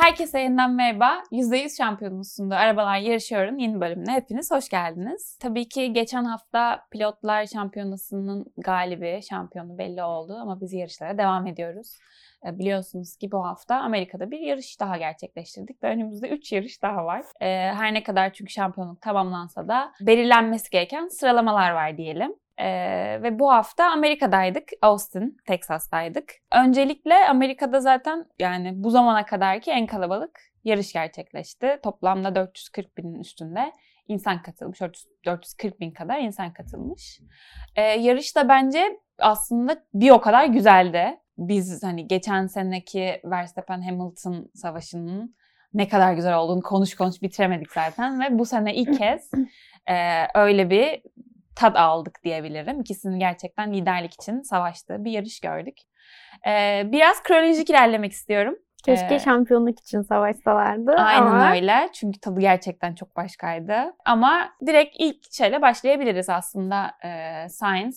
Herkese yeniden merhaba. %100 şampiyonusunda Arabalar Yarışıyor'un yeni bölümüne hepiniz hoş geldiniz. Tabii ki geçen hafta pilotlar şampiyonasının galibi, şampiyonu belli oldu ama biz yarışlara devam ediyoruz. E, biliyorsunuz ki bu hafta Amerika'da bir yarış daha gerçekleştirdik ve önümüzde 3 yarış daha var. E, her ne kadar çünkü şampiyonluk tamamlansa da belirlenmesi gereken sıralamalar var diyelim. Ee, ve bu hafta Amerika'daydık. Austin, Texas'taydık. Öncelikle Amerika'da zaten yani bu zamana kadarki en kalabalık yarış gerçekleşti. Toplamda 440 binin üstünde insan katılmış. 440 bin kadar insan katılmış. Ee, yarış da bence aslında bir o kadar güzeldi. Biz hani geçen seneki Verstappen Hamilton savaşının ne kadar güzel olduğunu konuş konuş bitiremedik zaten ve bu sene ilk kez e, öyle bir tad aldık diyebilirim. İkisinin gerçekten liderlik için savaştığı bir yarış gördük. Ee, biraz kronolojik ilerlemek istiyorum. Keşke ee, şampiyonluk için savaşsalardı. Aynen ama... öyle. Çünkü tadı gerçekten çok başkaydı. Ama direkt ilk şeyle başlayabiliriz aslında. Ee, Science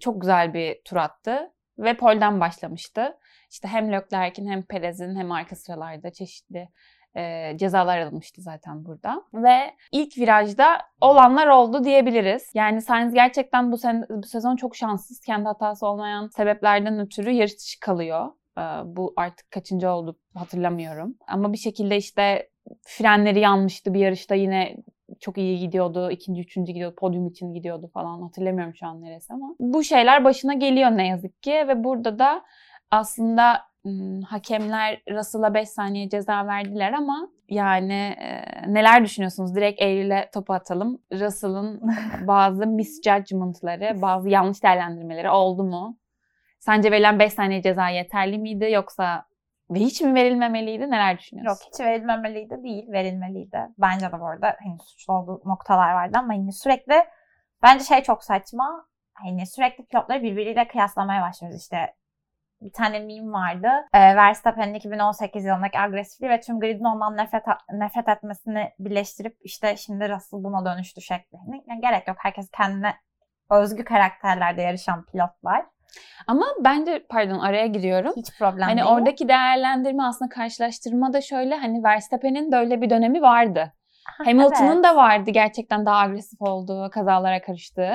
çok güzel bir tur attı ve polden başlamıştı. İşte hem Leclerc'in hem Perez'in hem arka sıralarda çeşitli e, cezalar alınmıştı zaten burada. Ve ilk virajda olanlar oldu diyebiliriz. Yani Sainz gerçekten bu, sen, bu sezon çok şanssız. Kendi hatası olmayan sebeplerden ötürü yarış dışı kalıyor. E, bu artık kaçıncı oldu hatırlamıyorum. Ama bir şekilde işte frenleri yanmıştı bir yarışta yine çok iyi gidiyordu. ikinci, üçüncü gidiyordu. Podyum için gidiyordu falan. Hatırlamıyorum şu an neresi ama. Bu şeyler başına geliyor ne yazık ki ve burada da aslında hakemler Russell'a 5 saniye ceza verdiler ama yani e, neler düşünüyorsunuz? Direkt Eylül'e topu atalım. Russell'ın bazı misjudgment'ları, bazı yanlış değerlendirmeleri oldu mu? Sence verilen 5 saniye ceza yeterli miydi yoksa ve hiç mi verilmemeliydi? Neler düşünüyorsun? Yok hiç verilmemeliydi değil, verilmeliydi. Bence de bu arada hani suçlu olduğu noktalar vardı ama hani sürekli bence şey çok saçma. Hani sürekli pilotları birbiriyle kıyaslamaya başlıyoruz. İşte bir tane meme vardı. E, Verstappen'in 2018 yılındaki agresifliği ve tüm gridin ondan nefret nefret etmesini birleştirip işte şimdi Russell buna dönüştü şeklinde. Yani gerek yok. Herkes kendine özgü karakterlerde yarışan pilotlar. Ama bence pardon araya giriyorum. Hiç problem hani değil. oradaki değerlendirme aslında karşılaştırma da şöyle hani Verstappen'in de öyle bir dönemi vardı. Hamilton'ın evet. da vardı gerçekten daha agresif olduğu, kazalara karıştığı.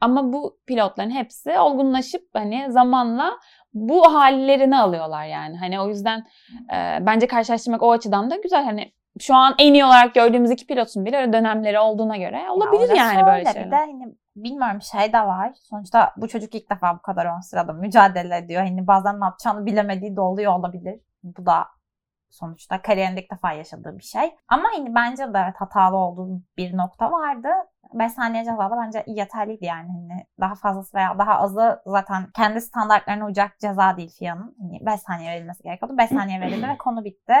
Ama bu pilotların hepsi olgunlaşıp hani zamanla bu hallerini alıyorlar yani. Hani o yüzden e, bence karşılaştırmak o açıdan da güzel. Hani şu an en iyi olarak gördüğümüz iki pilotun bile dönemleri olduğuna göre olabilir ya yani böyle şeyler. Bir de hani bilmiyorum şey de var. Sonuçta bu çocuk ilk defa bu kadar ön sırada mücadele ediyor. Hani bazen ne yapacağını bilemediği de oluyor olabilir. Bu da sonuçta kariyerinde ilk defa yaşadığı bir şey. Ama hani bence de evet hatalı olduğu bir nokta vardı. 5 saniye ceza da bence yeterliydi yani. Hani daha fazlası veya daha azı zaten kendi standartlarına uyacak ceza değil FIA'nın. Hani 5 saniye verilmesi gerekiyordu. 5 saniye verildi ve konu bitti.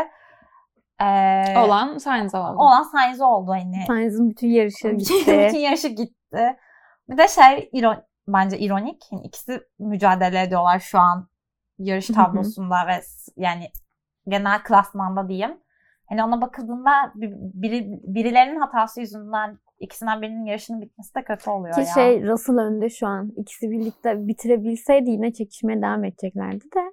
Ee, olan Sainz oldu. Olan Sainz oldu hani. Sainz'ın bütün yarışı gitti. bütün yarışı gitti. Bir de şey iron, bence ironik. Yani ikisi mücadele ediyorlar şu an yarış tablosunda ve yani genel klasmanda diyeyim. Hani ona bakıldığında biri, birilerinin hatası yüzünden ikisinden birinin yarışının bitmesi de kötü oluyor Ki ya. şey Russell önde şu an. İkisi birlikte bitirebilseydi yine çekişmeye devam edeceklerdi de.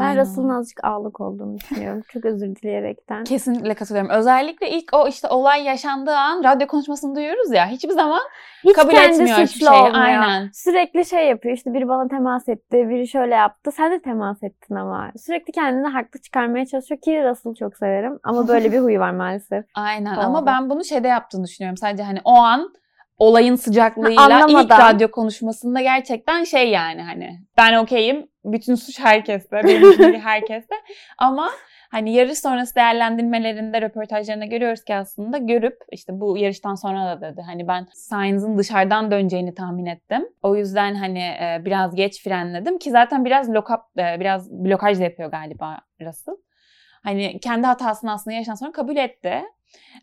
Ben Russell'ın azıcık ağlık olduğunu düşünüyorum. Çok özür dileyerekten. Kesinlikle katılıyorum. Özellikle ilk o işte olay yaşandığı an radyo konuşmasını duyuyoruz ya. Hiçbir zaman Hiç kabul kendi etmiyor hiçbir şey. Olmuyor. Aynen. Sürekli şey yapıyor. İşte biri bana temas etti, biri şöyle yaptı. Sen de temas ettin ama. Sürekli kendini haklı çıkarmaya çalışıyor ki Russell'ı çok severim. Ama böyle bir huyu var maalesef. Aynen Doğru. ama ben bunu şeyde yaptığını düşünüyorum. Sadece hani o an olayın sıcaklığıyla Anlamadan. ilk radyo konuşmasında gerçekten şey yani hani ben okeyim bütün suç herkeste benim herkeste ama hani yarış sonrası değerlendirmelerinde röportajlarında görüyoruz ki aslında görüp işte bu yarıştan sonra da dedi hani ben Sainz'ın dışarıdan döneceğini tahmin ettim. O yüzden hani e, biraz geç frenledim ki zaten biraz lock up, e, biraz blokaj da yapıyor galiba Russell. Hani kendi hatasını aslında yarıştan sonra kabul etti.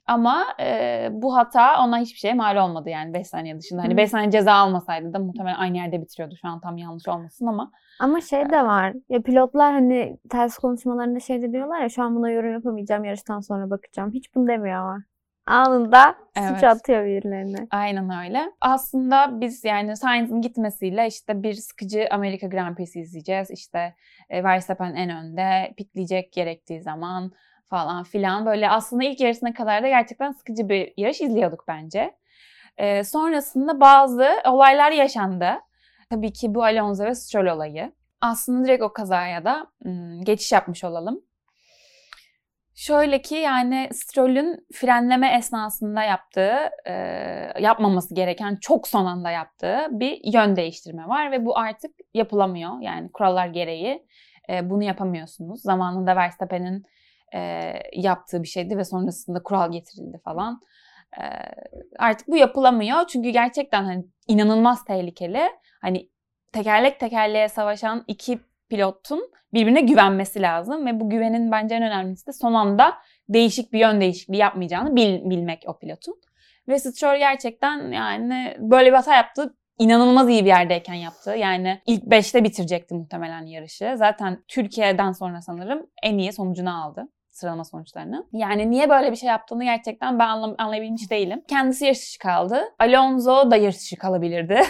Ama e, bu hata ona hiçbir şeye mal olmadı yani 5 saniye dışında. Hani 5 saniye ceza almasaydı da muhtemelen aynı yerde bitiriyordu. Şu an tam yanlış olmasın ama. Ama şey de var. Ya pilotlar hani ters konuşmalarında şey de diyorlar ya şu an buna yorum yapamayacağım yarıştan sonra bakacağım. Hiç bunu demiyor ama anında evet. suç atıyor birilerine. Aynen öyle. Aslında biz yani Sainz'in gitmesiyle işte bir sıkıcı Amerika Grand Prix'si izleyeceğiz. İşte e, Verstappen en önde, pitleyecek gerektiği zaman falan filan. Böyle aslında ilk yarısına kadar da gerçekten sıkıcı bir yarış izliyorduk bence. Ee, sonrasında bazı olaylar yaşandı. Tabii ki bu Alonso ve Stroll olayı. Aslında direkt o kazaya da geçiş yapmış olalım. Şöyle ki yani Stroll'ün frenleme esnasında yaptığı, e, yapmaması gereken çok son anda yaptığı bir yön değiştirme var ve bu artık yapılamıyor. Yani kurallar gereği e, bunu yapamıyorsunuz. Zamanında Verstappen'in e, yaptığı bir şeydi ve sonrasında kural getirildi falan. E, artık bu yapılamıyor çünkü gerçekten hani inanılmaz tehlikeli. Hani tekerlek tekerleğe savaşan iki pilotun birbirine güvenmesi lazım ve bu güvenin bence en önemlisi de son anda değişik bir yön değişikliği yapmayacağını bil, bilmek o pilotun. Ve Stroll gerçekten yani böyle bir hata yaptı. İnanılmaz iyi bir yerdeyken yaptı. Yani ilk 5'te bitirecekti muhtemelen yarışı. Zaten Türkiye'den sonra sanırım en iyi sonucunu aldı sıralama sonuçlarını. Yani niye böyle bir şey yaptığını gerçekten ben anlam- anlayabilmiş değilim. Kendisi yarış dışı kaldı. Alonso da yarış dışı kalabilirdi.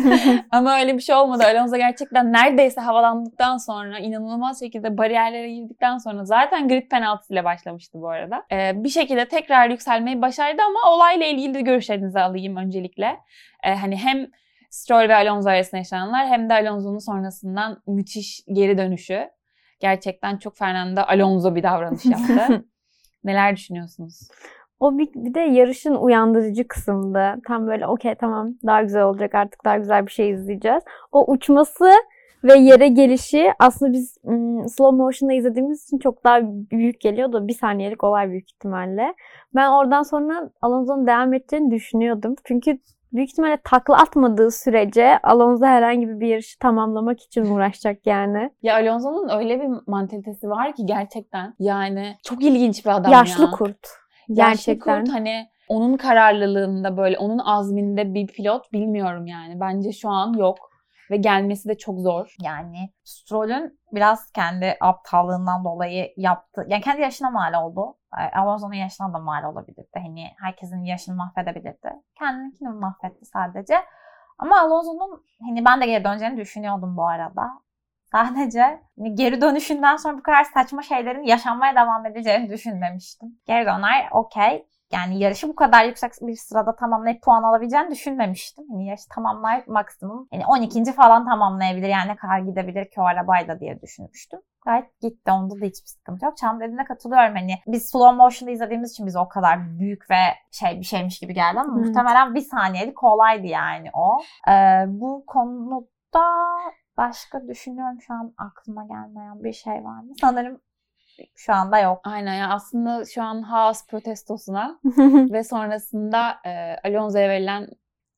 Ama öyle bir şey olmadı. Alonso gerçekten neredeyse havalandıktan sonra inanılmaz şekilde bariyerlere girdikten sonra zaten grid penaltısıyla başlamıştı bu arada. Ee, bir şekilde tekrar yükselmeyi başardı ama olayla ilgili de görüşlerinizi alayım öncelikle. Ee, hani hem Stroll ve Alonso arasında yaşananlar hem de Alonso'nun sonrasından müthiş geri dönüşü gerçekten çok Fernando Alonso bir davranış yaptı. Neler düşünüyorsunuz? O bir, bir de yarışın uyandırıcı kısımdı. Tam böyle okey tamam daha güzel olacak artık daha güzel bir şey izleyeceğiz. O uçması ve yere gelişi aslında biz ım, slow motion'da izlediğimiz için çok daha büyük geliyordu. Bir saniyelik olay büyük ihtimalle. Ben oradan sonra Alonso'nun devam edeceğini düşünüyordum. Çünkü büyük ihtimalle takla atmadığı sürece Alonso herhangi bir yarışı tamamlamak için uğraşacak yani. Ya Alonso'nun öyle bir mantalitesi var ki gerçekten yani çok ilginç bir adam Yaşlı ya. kurt. Gerçekten. Gerçekten. kurt hani onun kararlılığında böyle onun azminde bir pilot bilmiyorum yani. Bence şu an yok ve gelmesi de çok zor. Yani Stroll'ün biraz kendi aptallığından dolayı yaptı. Yani kendi yaşına mal oldu. Ee, Alonso'nun yaşına da mal olabilirdi. Hani herkesin yaşını mahvedebilirdi. Kendininkini mahvetti sadece. Ama Alonso'nun hani ben de geri döneceğini düşünüyordum bu arada. Sadece hani geri dönüşünden sonra bu kadar saçma şeylerin yaşanmaya devam edeceğini düşünmemiştim. Geri döner okey. Yani yarışı bu kadar yüksek bir sırada tamamlayıp puan alabileceğini düşünmemiştim. Hani yarışı tamamlar maksimum. Yani 12. falan tamamlayabilir. Yani ne kadar gidebilir ki o arabayla diye düşünmüştüm. Gayet gitti. Onda da hiçbir sıkıntı yok. Çam dediğine katılıyorum. Hani biz slow motion'da izlediğimiz için bize o kadar büyük ve şey bir şeymiş gibi geldi ama Evet. muhtemelen bir saniyelik olaydı yani o. Ee, bu konuda başka düşünüyorum şu an aklıma gelmeyen bir şey var mı? Sanırım şu anda yok. Aynen ya aslında şu an Haas protestosuna ve sonrasında e, Alonso'ya verilen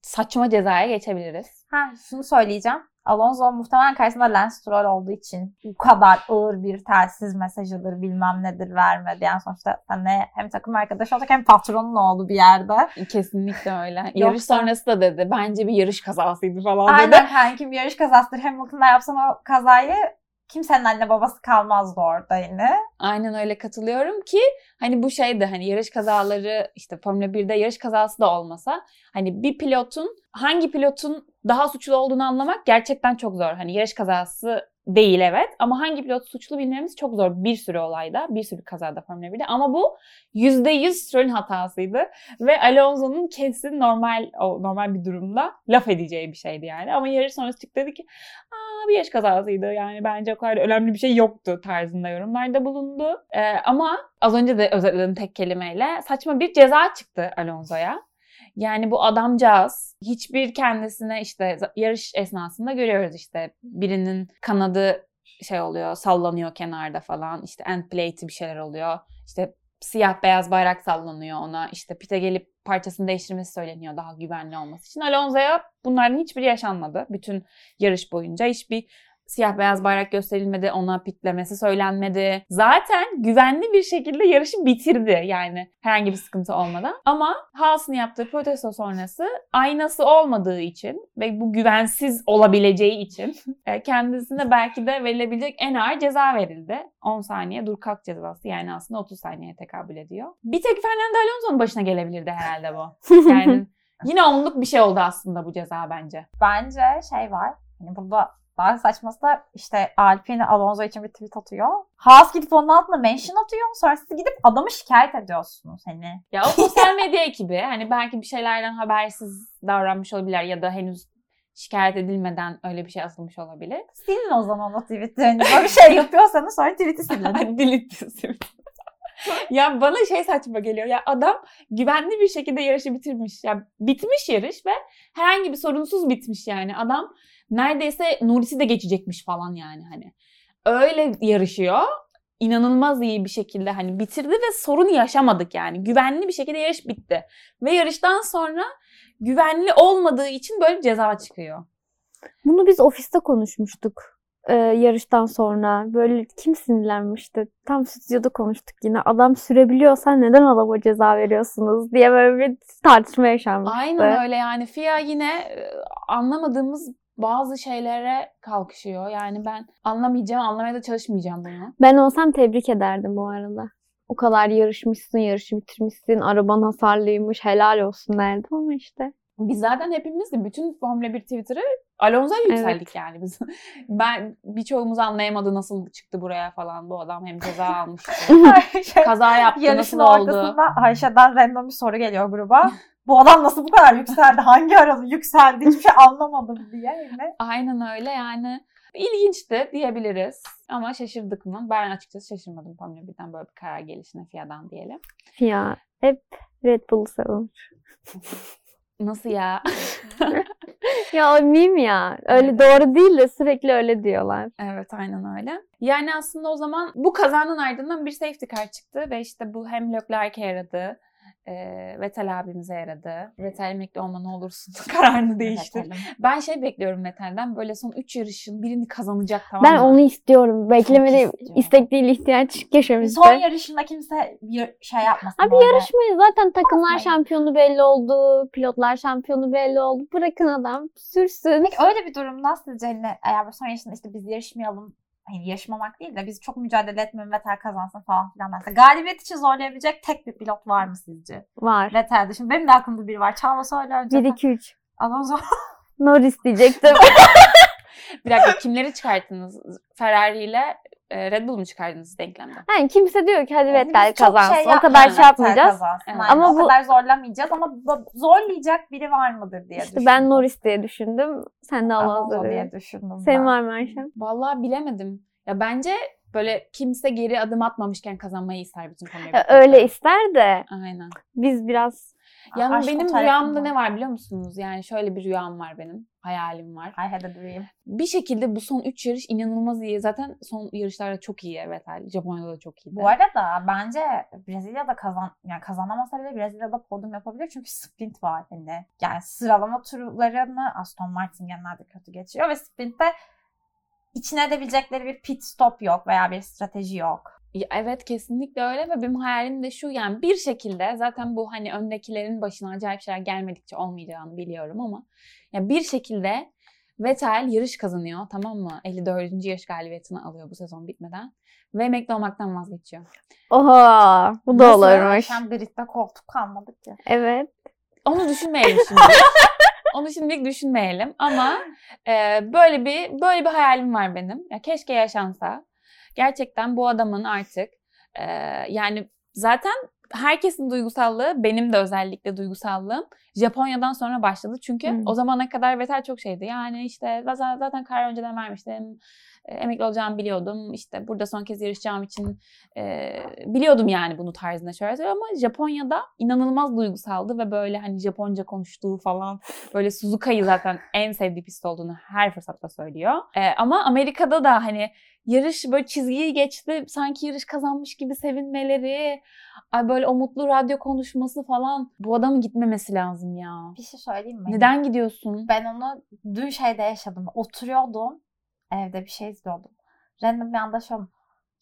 saçma cezaya geçebiliriz. Ha şunu söyleyeceğim. Alonso muhtemelen karşısında Lance Stroll olduğu için bu kadar ağır bir telsiz mesajıdır bilmem nedir vermedi. Yani sonuçta ne hem takım arkadaşı olacak hem patronun oldu bir yerde. Kesinlikle öyle. Yarış Yoksa- sonrası da dedi. Dedi yarış kazasıydı falan dedi. Aynen kankim yarış kazasıdır. Hamilton'da yapsan o kazayı kimsenin anne babası kalmazdı orada yine. Aynen öyle katılıyorum ki hani bu şey de hani yarış kazaları işte Formula 1'de yarış kazası da olmasa hani bir pilotun hangi pilotun daha suçlu olduğunu anlamak gerçekten çok zor. Hani yarış kazası değil evet. Ama hangi pilot suçlu bilmemiz çok zor. Bir sürü olayda, bir sürü kazada Formula 1'de ama bu %100 Stroll'ün hatasıydı. Ve Alonso'nun kesin normal normal bir durumda laf edeceği bir şeydi yani. Ama yarış sonrası çıktı dedi ki Aa, bir yarış kazasıydı. Yani bence o kadar da önemli bir şey yoktu tarzında yorumlarda bulundu. Ee, ama az önce de özetledim tek kelimeyle. Saçma bir ceza çıktı Alonso'ya. Yani bu adamcağız hiçbir kendisine işte yarış esnasında görüyoruz işte. Birinin kanadı şey oluyor sallanıyor kenarda falan. İşte end plate'i bir şeyler oluyor. İşte siyah beyaz bayrak sallanıyor ona işte pite gelip parçasını değiştirmesi söyleniyor daha güvenli olması için. Alonso'ya bunların hiçbiri yaşanmadı. Bütün yarış boyunca hiçbir siyah beyaz bayrak gösterilmedi, ona pitlemesi söylenmedi. Zaten güvenli bir şekilde yarışı bitirdi yani herhangi bir sıkıntı olmadan. Ama Haas'ın yaptığı protesto sonrası aynası olmadığı için ve bu güvensiz olabileceği için e, kendisine belki de verilebilecek en ağır ceza verildi. 10 saniye dur kalk cezası yani aslında 30 saniyeye tekabül ediyor. Bir tek Fernando Alonso'nun başına gelebilirdi herhalde bu. Yani yine onluk bir şey oldu aslında bu ceza bence. Bence şey var. Hani burada Daha saçması da işte Alpine Alonso için bir tweet atıyor. Haas gidip onun altına mention atıyor. Sonra siz gidip adamı şikayet ediyorsunuz hani. Ya o sosyal medya ekibi hani belki bir şeylerden habersiz davranmış olabilir ya da henüz şikayet edilmeden öyle bir şey asılmış olabilir. Silin o zaman o tweet'i. Hani böyle bir şey yapıyorsanız sonra tweet'i silin. Delete ya bana şey saçma geliyor. Ya adam güvenli bir şekilde yarışı bitirmiş. Ya bitmiş yarış ve herhangi bir sorunsuz bitmiş yani. Adam neredeyse Nuri'si de geçecekmiş falan yani hani. Öyle yarışıyor. İnanılmaz iyi bir şekilde hani bitirdi ve sorun yaşamadık yani. Güvenli bir şekilde yarış bitti. Ve yarıştan sonra güvenli olmadığı için böyle ceza çıkıyor. Bunu biz ofiste konuşmuştuk e, yarıştan sonra. Böyle kim sinirlenmişti? Tam stüdyoda konuştuk yine. Adam sürebiliyorsa neden adama ceza veriyorsunuz diye böyle bir tartışma yaşanmıştı. Aynen öyle yani FIA yine anlamadığımız bazı şeylere kalkışıyor. Yani ben anlamayacağım, anlamaya da çalışmayacağım bunu. Ben olsam tebrik ederdim bu arada. O kadar yarışmışsın, yarışı bitirmişsin, araban hasarlıymış, helal olsun derdim ama işte. Biz zaten hepimiz de bütün Formula 1 Twitter'ı Alonso'ya yükseldik evet. yani biz. Ben birçoğumuz anlayamadı nasıl çıktı buraya falan bu adam hem ceza almış. kaza yaptı Yarışın nasıl oldu. ortasında Ayşe'den random bir soru geliyor gruba. bu adam nasıl bu kadar yükseldi? Hangi arada yükseldi? Hiçbir şey anlamadım diye. Yine. Aynen öyle yani. İlginçti diyebiliriz. Ama şaşırdık mı? Ben açıkçası şaşırmadım Formula 1'den böyle bir karar gelişine FIA'dan diyelim. FIA hep Red Bull savunur. Nasıl ya? ya o meme ya. Öyle evet. doğru değil de sürekli öyle diyorlar. Evet aynen öyle. Yani aslında o zaman bu kazanın ardından bir safety car çıktı ve işte bu hem Leclerc'e yaradı e, Vettel abimize yaradı. Vettel emekli olma ne olursun kararını değiştir. Ben şey bekliyorum Vettel'den böyle son 3 yarışın birini kazanacak tamam Ben mı? onu istiyorum. Beklemedi istek değil ihtiyaç yaşamıştı. Son yarışında kimse şey yapmasın. Abi böyle. yarışmayı zaten takımlar Basmayın. şampiyonu belli oldu. Pilotlar şampiyonu belli oldu. Bırakın adam sürsün. Peki öyle bir durumda sizce hani eğer son yarışında işte biz yarışmayalım hani yaşamamak değil de biz çok mücadele etmeyin Vettel kazansın falan filan derse. Galibiyet için zorlayabilecek tek bir pilot var mı sizce? Var. Vettel dışında. Benim de aklımda biri var. Çağla söyle önce. 1 2 3. Alonso. Norris diyecektim. bir dakika kimleri çıkarttınız? Ferrari ile e, Red Bull mu çıkardınız denklemden? Yani kimse diyor ki hadi yani Vettel kazansın. Şey o kadar şey yapmayacağız. Evet. Ama o bu... kadar zorlamayacağız ama zorlayacak biri var mıdır diye işte düşündüm. ben Norris diye düşündüm. Sen de Alonso diye. diye düşündüm. Senin ben. var mı Ayşem? Vallahi bilemedim. Ya bence böyle kimse geri adım atmamışken kazanmayı ister bütün konuyu. Öyle ister de. Aynen. Biz biraz yani Aşk benim rüyamda ne var biliyor musunuz? Yani şöyle bir rüyam var benim. Hayalim var. I had a dream. Bir şekilde bu son 3 yarış inanılmaz iyi. Zaten son yarışlarda çok iyi evet. Japonya'da da çok iyi. Bu arada bence Brezilya'da kazan yani kazanamasa bile Brezilya'da podium yapabilir. Çünkü sprint var hani. Yani sıralama turlarını Aston Martin genelde kötü geçiyor ve sprintte içine edebilecekleri bir pit stop yok veya bir strateji yok. Evet kesinlikle öyle ve benim hayalim de şu yani bir şekilde zaten bu hani öndekilerin başına acayip şeyler gelmedikçe olmayacağını biliyorum ama yani bir şekilde Vettel yarış kazanıyor tamam mı? 54. yarış galibiyetini alıyor bu sezon bitmeden ve emekli olmaktan vazgeçiyor. Oha bu da olurmuş. Akşam gridde koltuk kalmadı ki. Evet. Onu düşünmeyelim şimdi. Onu şimdilik düşünmeyelim ama e, böyle bir böyle bir hayalim var benim. Ya keşke yaşansa. Gerçekten bu adamın artık e, yani zaten herkesin duygusallığı benim de özellikle duygusallığım Japonya'dan sonra başladı. Çünkü hmm. o zamana kadar Vettel çok şeydi. Yani işte zaten, zaten karar önceden vermiştim. E, emekli olacağımı biliyordum. İşte burada son kez yarışacağım için e, biliyordum yani bunu tarzında şöyle ama Japonya'da inanılmaz duygusaldı ve böyle hani Japonca konuştuğu falan böyle Suzuka'yı zaten en sevdiği pist olduğunu her fırsatta söylüyor. E, ama Amerika'da da hani yarış böyle çizgiyi geçti sanki yarış kazanmış gibi sevinmeleri ay böyle o mutlu radyo konuşması falan bu adamın gitmemesi lazım ya. Bir şey söyleyeyim mi? Neden gidiyorsun? Ben onu dün şeyde yaşadım. Oturuyordum evde bir şey izliyordum. Random bir anda şöyle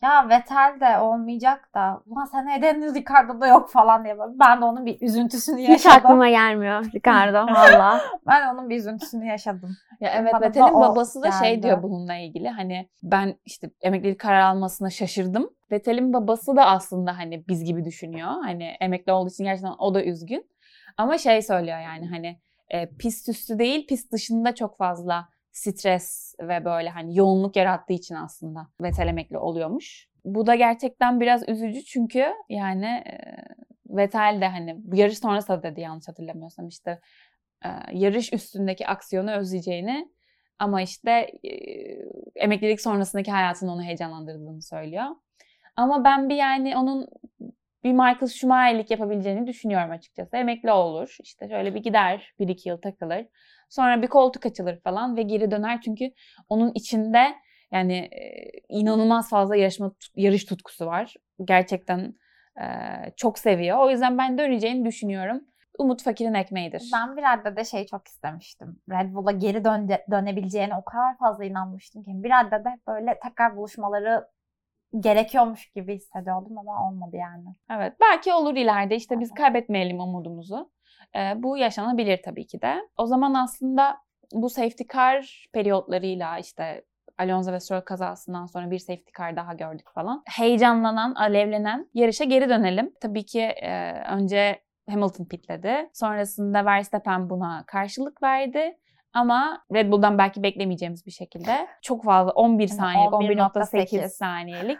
ya Vettel de olmayacak da ulan sen neden Ricardo da yok falan diye. Ben de onun bir üzüntüsünü yaşadım. Hiç aklıma gelmiyor Ricardo valla. ben onun bir üzüntüsünü yaşadım. Ya evet Vettel'in babası da şey diyor bununla ilgili hani ben işte emeklilik karar almasına şaşırdım. Vettel'in babası da aslında hani biz gibi düşünüyor. Hani emekli olduğu için gerçekten o da üzgün. Ama şey söylüyor yani hani e, pist üstü değil pist dışında çok fazla stres ve böyle hani yoğunluk yarattığı için aslında Vettel emekli oluyormuş. Bu da gerçekten biraz üzücü çünkü yani e, Vettel de hani yarış sonrası da dedi yanlış hatırlamıyorsam işte e, yarış üstündeki aksiyonu özleyeceğini ama işte e, emeklilik sonrasındaki hayatın onu heyecanlandırdığını söylüyor. Ama ben bir yani onun bir Michael Schumacher'lik yapabileceğini düşünüyorum açıkçası. Emekli olur. işte şöyle bir gider. Bir iki yıl takılır. Sonra bir koltuk açılır falan ve geri döner. Çünkü onun içinde yani e, inanılmaz fazla yarışma yarış tutkusu var. Gerçekten e, çok seviyor. O yüzden ben döneceğini düşünüyorum. Umut fakirin ekmeğidir. Ben bir radde de şeyi çok istemiştim. Red Bull'a geri dön dönebileceğine o kadar fazla inanmıştım ki. Bir radde de böyle tekrar buluşmaları gerekiyormuş gibi hissediyordum ama olmadı yani. Evet belki olur ileride işte biz kaybetmeyelim umudumuzu. Bu yaşanabilir tabii ki de. O zaman aslında bu safety car periyotlarıyla işte Alonso ve Stroll kazasından sonra bir safety car daha gördük falan. Heyecanlanan, alevlenen yarışa geri dönelim. Tabii ki e, önce Hamilton pitledi. Sonrasında Verstappen buna karşılık verdi. Ama Red Bull'dan belki beklemeyeceğimiz bir şekilde çok fazla 11 saniyelik, 11.8 saniyelik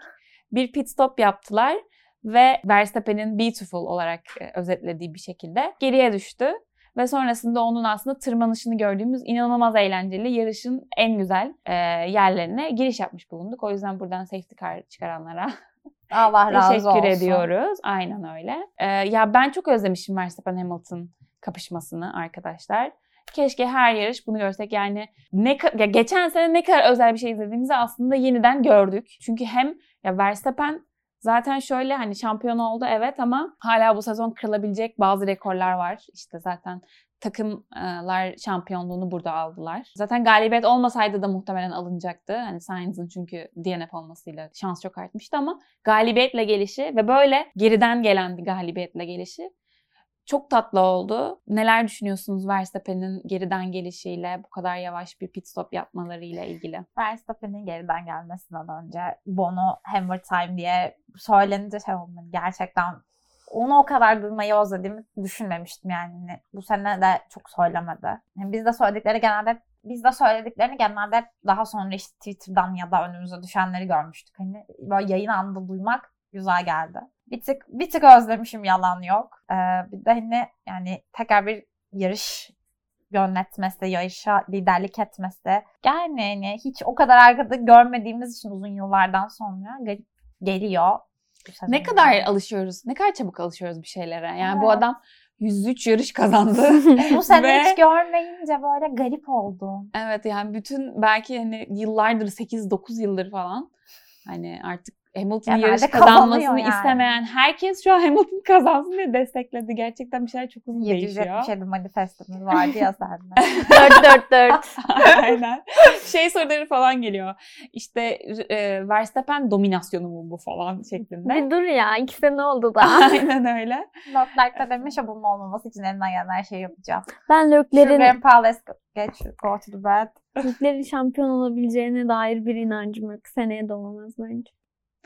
bir pit stop yaptılar ve Verstappen'in beautiful olarak e, özetlediği bir şekilde geriye düştü. Ve sonrasında onun aslında tırmanışını gördüğümüz inanılmaz eğlenceli yarışın en güzel e, yerlerine giriş yapmış bulunduk. O yüzden buradan safety car çıkaranlara Allah razı teşekkür olsun. ediyoruz. Aynen öyle. E, ya ben çok özlemişim Verstappen Hamilton kapışmasını arkadaşlar. Keşke her yarış bunu görsek. Yani ne ya geçen sene ne kadar özel bir şey izlediğimizi aslında yeniden gördük. Çünkü hem ya Verstappen zaten şöyle hani şampiyon oldu evet ama hala bu sezon kırılabilecek bazı rekorlar var. İşte zaten takımlar şampiyonluğunu burada aldılar. Zaten galibiyet olmasaydı da muhtemelen alınacaktı. Hani Sainz'ın çünkü DNF olmasıyla şans çok artmıştı ama galibiyetle gelişi ve böyle geriden gelen bir galibiyetle gelişi çok tatlı oldu. Neler düşünüyorsunuz Verstappen'in geriden gelişiyle, bu kadar yavaş bir pit stop yapmalarıyla ilgili? Verstappen'in geriden gelmesinden önce Bono Hammer Time diye söylenince şey oldu. Gerçekten onu o kadar duymayı özlediğimi düşünmemiştim yani. Bu sene de çok söylemedi. Yani biz de söyledikleri genelde biz de söylediklerini genelde daha sonra işte Twitter'dan ya da önümüze düşenleri görmüştük. Hani böyle yayın anında duymak güzel geldi. Bir tık, bir tık özlemişim yalan yok. Ee, bir de hani yani tekrar bir yarış yönetmesi, yarışa liderlik etmesi. Yani hani hiç o kadar arkada görmediğimiz için uzun yıllardan sonra geliyor. Ne kadar alışıyoruz, ne kadar çabuk alışıyoruz bir şeylere. Yani evet. bu adam 103 yarış kazandı. bu sene Ve... hiç görmeyince böyle garip oldu. Evet yani bütün belki hani yıllardır 8-9 yıldır falan hani artık Hamilton'ın yarış kazanmasını yani. istemeyen herkes şu an Hamilton kazansın diye destekledi. Gerçekten bir şeyler çok hızlı değişiyor. 777 manifestomuz vardı ya sende. 444. Aynen. Şey soruları falan geliyor. İşte e, Verstappen dominasyonu mu bu falan şeklinde. Bir dur ya. iki sene oldu da. Aynen öyle. Notlark'ta demiş ya bunun olmaması için elinden gelen her şeyi yapacağım. Ben Lökler'in... Let's go. Geç, go to the bed. Lökler'in şampiyon olabileceğine dair bir inancım yok. Seneye de olamaz bence.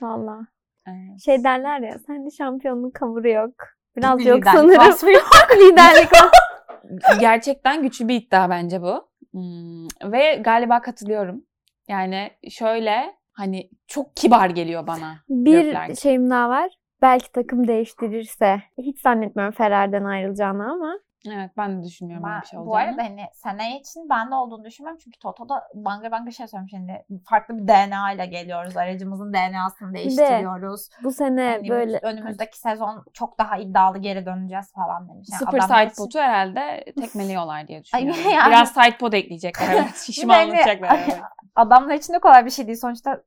Valla. Evet. Şey derler ya sende şampiyonluk kavuru yok. Biraz yok sanırım. Liderlik. Gerçekten güçlü bir iddia bence bu. Hmm. Ve galiba katılıyorum. Yani şöyle hani çok kibar geliyor bana. Bir Gökler. şeyim daha var. Belki takım değiştirirse. Hiç zannetmiyorum Ferrer'den ayrılacağını ama. Evet ben de düşünmüyorum ben, öyle bir şey olacağını. Bu arada hani sene için ben de olduğunu düşünmüyorum. Çünkü Toto'da banga banga şey söylemiş. Hani farklı bir DNA ile geliyoruz. Aracımızın DNA'sını değiştiriyoruz. De, bu sene hani böyle. Önümüzdeki sezon çok daha iddialı geri döneceğiz falan demiş. Yani Sıfır sidepod'u için... herhalde tekmeliyorlar diye düşünüyorum. yani... Biraz sidepod ekleyecekler. Evet. Şişmanlayacaklar. evet. Adamlar için de kolay bir şey değil. Sonuçta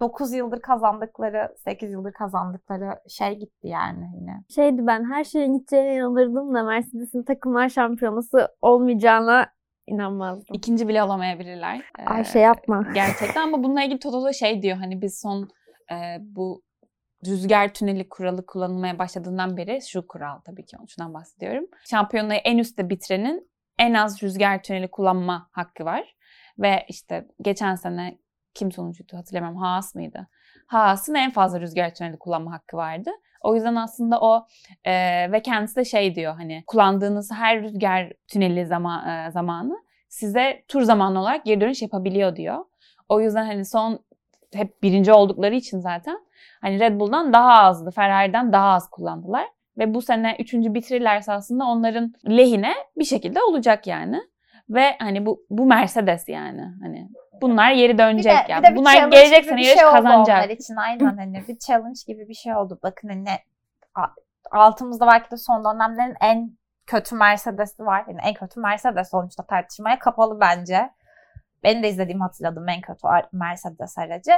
9 yıldır kazandıkları, 8 yıldır kazandıkları şey gitti yani yine. Şeydi ben her şeyin gideceğine inanırdım da Mercedes'in takımlar şampiyonası olmayacağına inanmazdım. İkinci bile olamayabilirler. Ay ee, şey yapma. Gerçekten ama bununla ilgili Toto da şey diyor hani biz son e, bu rüzgar tüneli kuralı kullanılmaya başladığından beri şu kural tabii ki şundan bahsediyorum. Şampiyonayı en üstte bitirenin en az rüzgar tüneli kullanma hakkı var. Ve işte geçen sene kim sonuncuydu hatırlamıyorum. Haas mıydı? Haas'ın en fazla rüzgar tüneli kullanma hakkı vardı. O yüzden aslında o e, ve kendisi de şey diyor hani kullandığınız her rüzgar tüneli zaman, e, zamanı size tur zamanlı olarak geri dönüş yapabiliyor diyor. O yüzden hani son hep birinci oldukları için zaten hani Red Bull'dan daha azdı, Ferrari'den daha az kullandılar. Ve bu sene üçüncü bitirirlerse aslında onların lehine bir şekilde olacak yani. Ve hani bu bu Mercedes yani hani bunlar geri dönecek Bir de- yani. bir de bunlar gelecek sene yarış şey kazanacak. Onlar için aynen hani bir challenge gibi bir şey oldu. Bakın hani a- altımızda belki de son dönemlerin en kötü Mercedes'i var. Yani en kötü Mercedes sonuçta tartışmaya kapalı bence. Benim de izlediğim hatırladığım en kötü Mercedes aracı.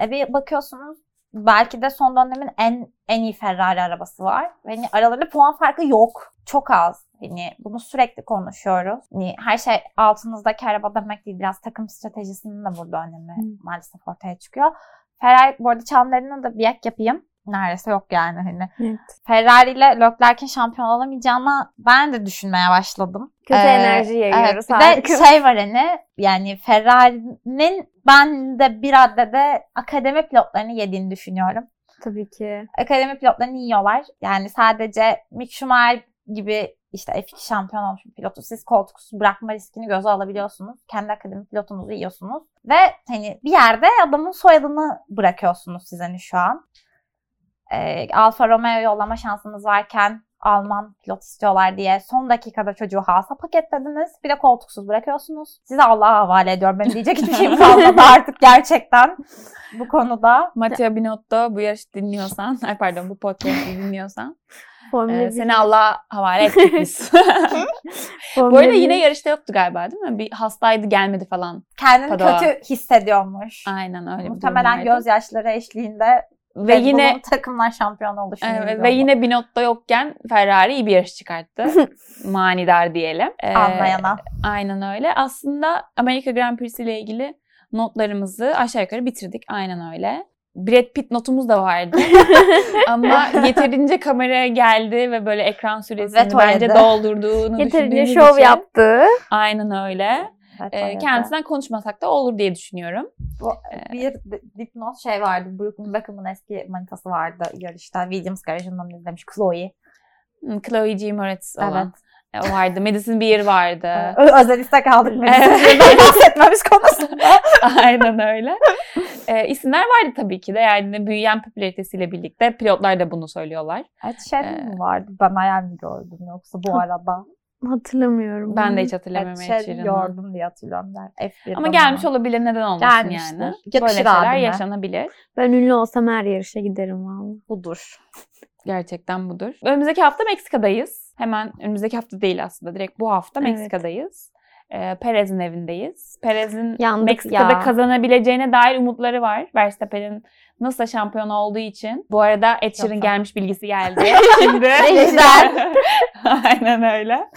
E bir bakıyorsunuz belki de son dönemin en en iyi Ferrari arabası var. Ve hani aralarında puan farkı yok. Çok az. Hani bunu sürekli konuşuyoruz. Hani her şey altınızdaki araba demek değil. Biraz takım stratejisinin de burada önemi Hı. maalesef ortaya çıkıyor. Ferrari bu arada çanlarına da bir ek yapayım. Neredeyse yok yani hani. Evet. Ferrari ile Leclerc'in şampiyon olamayacağını ben de düşünmeye başladım. Kötü Ee, enerji yayıyoruz. Evet, bir harika. de şey var hani yani Ferrari'nin ben de bir raddede akademi pilotlarını yediğini düşünüyorum. Tabii ki. Akademi pilotlarını yiyorlar. Yani sadece Mick Schumacher gibi işte F2 şampiyon olmuş bir pilotu siz koltuksuz bırakma riskini göze alabiliyorsunuz. Kendi akademi pilotunuzu yiyorsunuz. Ve hani bir yerde adamın soyadını bırakıyorsunuz siz hani şu an. Ee, Alfa Romeo yollama şansınız varken Alman pilot istiyorlar diye son dakikada çocuğu Haas'a paketlediniz. Bir de koltuksuz bırakıyorsunuz. Size Allah'a havale ediyorum. Benim diyecek hiçbir şeyim kalmadı artık gerçekten bu konuda. Matteo Binotto bu yarışı dinliyorsan, ay pardon bu podcast'i dinliyorsan Formula e, bir- seni Allah'a havale ettik biz. Bu arada bir- yine yarışta yoktu galiba değil mi? Bir hastaydı gelmedi falan. Kendini Padova. kötü hissediyormuş. Aynen öyle bir Muhtemelen durum vardı. gözyaşları eşliğinde Ve yine takımlar şampiyon oluşunu Evet, ve yine Binotto yokken Ferrari iyi bir yarış çıkarttı. Manidar diyelim. Ee, anlayana. Aynen öyle. Aslında Amerika Grand Prix ile ilgili notlarımızı aşağı yukarı bitirdik. Aynen öyle. Brad Pitt notumuz da vardı. Ama yeterince kameraya geldi ve böyle ekran süresini Veto bence doldurduğunu Yeterince şov için- yaptı. Aynen öyle. Evet, Ee, öyle. kendisinden konuşmasak da olur diye düşünüyorum. Bu, bir di- dipnot şey vardı. Brooklyn Beckham'ın eski manitası vardı yarışta. Williams garajından izlemiş. Chloe. Hmm, Chloe G. Moretz olan. Evet. E, O vardı. Madison Beer vardı. Ö- Özel istek aldık. Evet. Ben bahsetmemiz konusunda. Aynen öyle. Ee, isimler vardı tabii ki de. Yani büyüyen popülaritesiyle birlikte pilotlar da bunu söylüyorlar. Evet, şey mi vardı? Ben hayal mi gördüm yoksa bu arada? Hatırlamıyorum. Ben de hiç hatırlamıyorum Sheeran'ı. gördüm diye hatırlıyorum. Ben. F1'den Ama gelmiş olabilir neden olmasın Gelmiştir. yani. Yakışır Böyle şeyler abime. yaşanabilir. Ben ünlü olsam her yarışa giderim valla. budur. Gerçekten budur. Önümüzdeki hafta Meksika'dayız. Hemen önümüzdeki hafta değil aslında. Direkt bu hafta Evet. Meksika'dayız. Ee, Perez'in evindeyiz. Perez'in Meksika'da ya. kazanabileceğine dair umutları var. Verstappen'in nasıl şampiyon olduğu için. Bu arada Ed Yok, gelmiş bilgisi geldi. Şimdi. Güzel. Aynen öyle.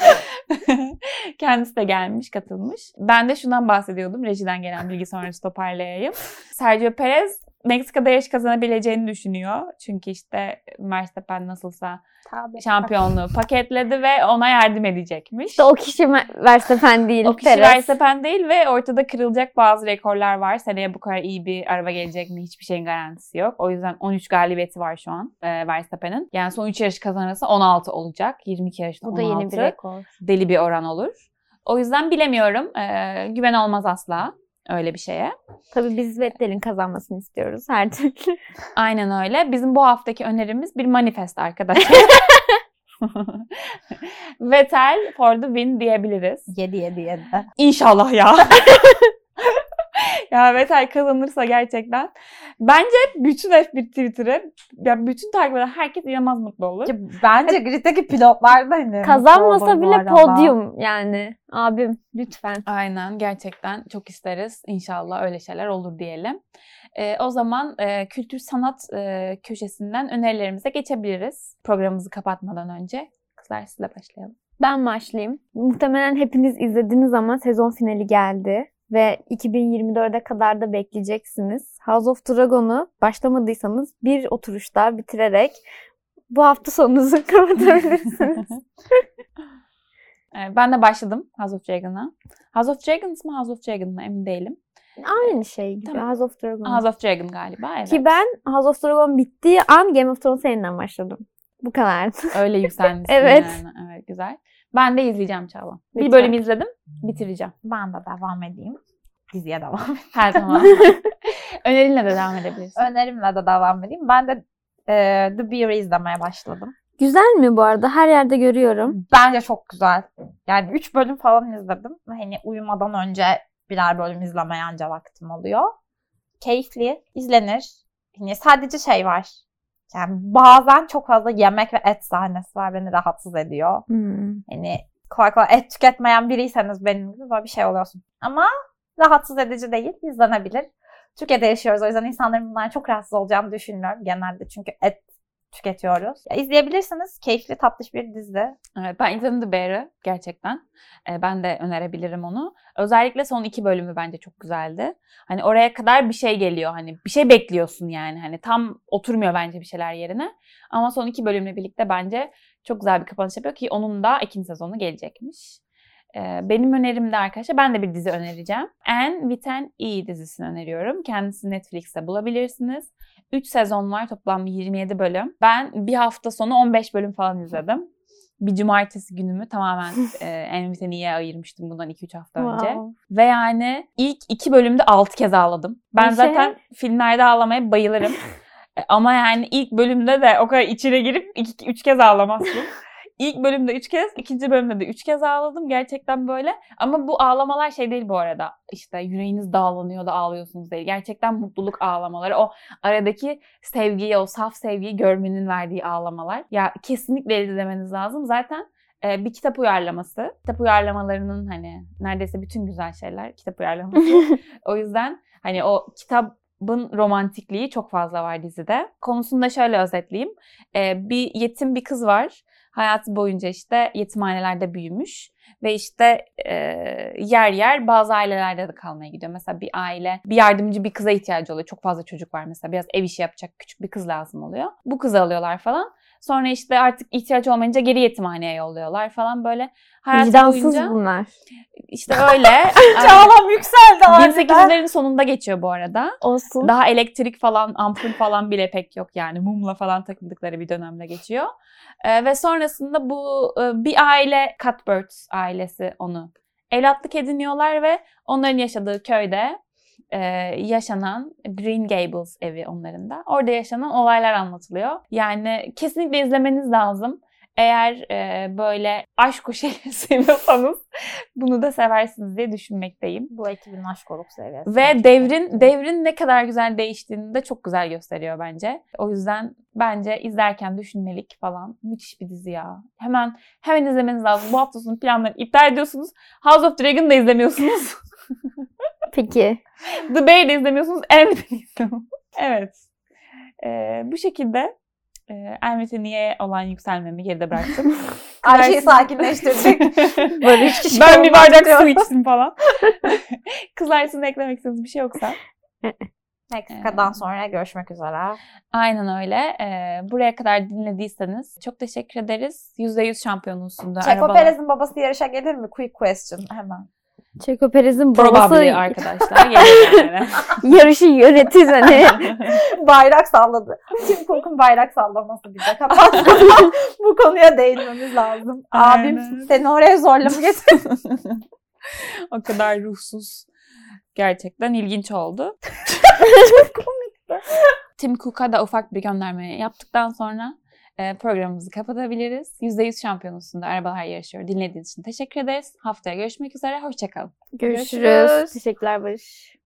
Kendisi de gelmiş, katılmış. Ben de şundan bahsediyordum. Rejiden gelen bilgi sonrası toparlayayım. Sergio Perez Meksika'da yarış kazanabileceğini düşünüyor. Çünkü işte Verstappen nasılsa Tabii. şampiyonluğu paketledi ve ona yardım edecekmiş. İşte o kişi Verstappen değil. O kişi Perez. Verstappen değil ve ortada kırılacak bazı rekorlar var. Seneye bu kadar iyi bir araba gelecek mi hiçbir şeyin garantisi yok. O yüzden 13 galibiyeti var şu an e, Verstappen'in. Yani son 3 yarış kazanırsa 16 olacak. 22 yarışta Bu 16. da yeni bir rekor. Deli bir oran olur. O yüzden bilemiyorum. E, güven olmaz asla öyle bir şeye. Tabii biz Vettel'in kazanmasını istiyoruz her türlü. Aynen öyle. Bizim bu haftaki önerimiz bir manifest arkadaşlar. Vettel for the win diyebiliriz. 7 7 7. İnşallah ya. ya Vettel kazanırsa gerçekten. Bence bütün F1 Twitter'ı, ya bütün takip eden herkes inanılmaz mutlu olur. Bence griddeki pilotlar da hani Kazanmasa bile podyum yani. Abim lütfen. Aynen gerçekten çok isteriz. İnşallah öyle şeyler olur diyelim. Ee, o zaman e, kültür sanat e, köşesinden önerilerimize geçebiliriz. Programımızı kapatmadan önce. Kızlar sizle başlayalım. Ben başlayayım. Muhtemelen hepiniz izlediniz ama sezon finali geldi. Ve 2024'e kadar da bekleyeceksiniz. House of Dragon'u başlamadıysanız bir oturuşta bitirerek bu hafta sonunuzu kapatabilirsiniz. Ee, ben de başladım House of Dragon'a. House of Dragons mı House of Dragon mı emin değilim. Aynı şey gibi Tamam. House of Dragon. House of Dragon galiba evet. Ki ben House of Dragon bittiği an Game of Thrones'a yeniden başladım. Bu kadar. Öyle yükselmişsin Evet. yani. Evet güzel. Ben de izleyeceğim Çağla. Bir Lütfen. bölüm izledim, bitireceğim. Ben de devam edeyim. Diziye devam edeyim. Her zaman. Önerinle de devam edebilirsin. Önerimle de devam edeyim. Ben de e, The Bear'ı izlemeye başladım. Güzel mi bu arada? Her yerde görüyorum. Bence çok güzel. Yani 3 bölüm falan izledim. Hani uyumadan önce birer bölüm izlemeye anca vaktim oluyor. Keyifli, izlenir. Hani sadece şey var. Yani bazen çok fazla yemek ve et sahnesi var. Beni rahatsız ediyor. Hmm. Hani kolay kolay et tüketmeyen biriyseniz benim gibi böyle bir şey oluyorsun. Ama rahatsız edici değil, izlenebilir. Türkiye'de yaşıyoruz o yüzden insanların bundan çok rahatsız olacağını düşünmüyorum genelde çünkü et tüketiyoruz. Ya, izleyebilirsiniz. Keyifli, tatlış bir dizi. Evet, ben izledim The Bear'ı gerçekten. Ee, ben de önerebilirim onu. Özellikle son iki bölümü bence çok güzeldi. Hani oraya kadar bir şey geliyor. Hani bir şey bekliyorsun yani. Hani tam oturmuyor bence bir şeyler yerine. Ama son iki bölümle birlikte bence çok güzel bir kapanış yapıyor ki onun da ikinci sezonu gelecekmiş. Ee, benim önerim de arkadaşlar ben de bir dizi önereceğim. Anne with E dizisini öneriyorum. Kendisini Netflix'te bulabilirsiniz. 3 sezon var toplam 27 bölüm. Ben bir hafta sonu 15 bölüm falan izledim. Bir cumartesi günümü tamamen e, E'ye ayırmıştım bundan 2-3 hafta önce. Wow. Ve yani ilk iki bölümde 6 kez ağladım. Ben Bir şey- zaten filmlerde ağlamaya bayılırım. E, Ama yani ilk bölümde de o kadar içine girip 2-3 kez ağlamazsın. İlk bölümde 3 kez, ikinci bölümde de 3 kez ağladım. Gerçekten böyle. Ama bu ağlamalar şey değil bu arada. İşte yüreğiniz dağlanıyor da ağlıyorsunuz değil. Gerçekten mutluluk ağlamaları. O aradaki sevgiyi, o saf sevgiyi görmenin verdiği ağlamalar. Ya kesinlikle izlemeniz lazım. Zaten e, bir kitap uyarlaması. Kitap uyarlamalarının hani neredeyse bütün güzel şeyler kitap uyarlaması. o yüzden hani o kitabın romantikliği çok fazla var dizide. Konusunu da şöyle özetleyeyim. E, bir yetim bir kız var. Hayatı boyunca işte yetimhanelerde büyümüş. Ve işte e, yer yer bazı ailelerde de kalmaya gidiyor. Mesela bir aile bir yardımcı bir kıza ihtiyacı oluyor. Çok fazla çocuk var mesela. Biraz ev işi yapacak küçük bir kız lazım oluyor. Bu kızı alıyorlar falan. Sonra işte artık ihtiyaç olmayınca geri yetimhaneye yolluyorlar falan böyle. Hayatı Vicdansız boyunca bunlar. işte öyle. Çağlam yükseldi harbiden. 1800'lerin sonunda geçiyor bu arada. Olsun. Daha elektrik falan, ampul falan bile pek yok yani. Mumla falan takıldıkları bir dönemde geçiyor. Ee, ve sonrasında bu e, bir aile, Cuthbert ailesi onu evlatlık ediniyorlar ve onların yaşadığı köyde e, yaşanan Green Gables evi onların da. Orada yaşanan olaylar anlatılıyor. Yani kesinlikle izlemeniz lazım. Eğer e, böyle aşk şeyleri seviyorsanız bunu da seversiniz diye düşünmekteyim. Bu ekibin aşk olup seviyesi. Ve devrin devrin ne kadar güzel değiştiğini de çok güzel gösteriyor bence. O yüzden bence izlerken düşünmelik falan müthiş bir dizi ya. Hemen hemen izlemeniz lazım. Bu hafta sonu planları iptal ediyorsunuz. House of Dragon'ı da izlemiyorsunuz. Peki. The Bear'ı da izlemiyorsunuz. Elvis'i izlemiyorsunuz. evet. Ee, bu şekilde e, Elvis'e niye olan yükselmemi geride bıraktım. Ayşe'yi sakinleştirdik. Böyle üç kişi ben bir bardak su içtim falan. Kızlar sizin eklemek istediğiniz bir şey yoksa. Meksika'dan sonra görüşmek üzere. Aynen öyle. Ee, buraya kadar dinlediyseniz çok teşekkür ederiz. %100 şampiyonlusundu. Checo Perez'in babası yarışa gelir mi? Quick question hemen. Checo Perez'in babası Probably arkadaşlar. Yani. yarışı yönetir hani. bayrak salladı. Tim Cook'un bayrak sallaması bize kapat. Bu konuya değinmemiz lazım. Abim Aynen. seni oraya zorla mı o kadar ruhsuz. Gerçekten ilginç oldu. Tim Cook'a da ufak bir gönderme yaptıktan sonra programımızı kapatabiliriz. %100 şampiyonusunda arabalar yarışıyor. Dinlediğiniz için teşekkür ederiz. Haftaya görüşmek üzere. Hoşçakalın. Görüşürüz. Görüşürüz. Teşekkürler Barış.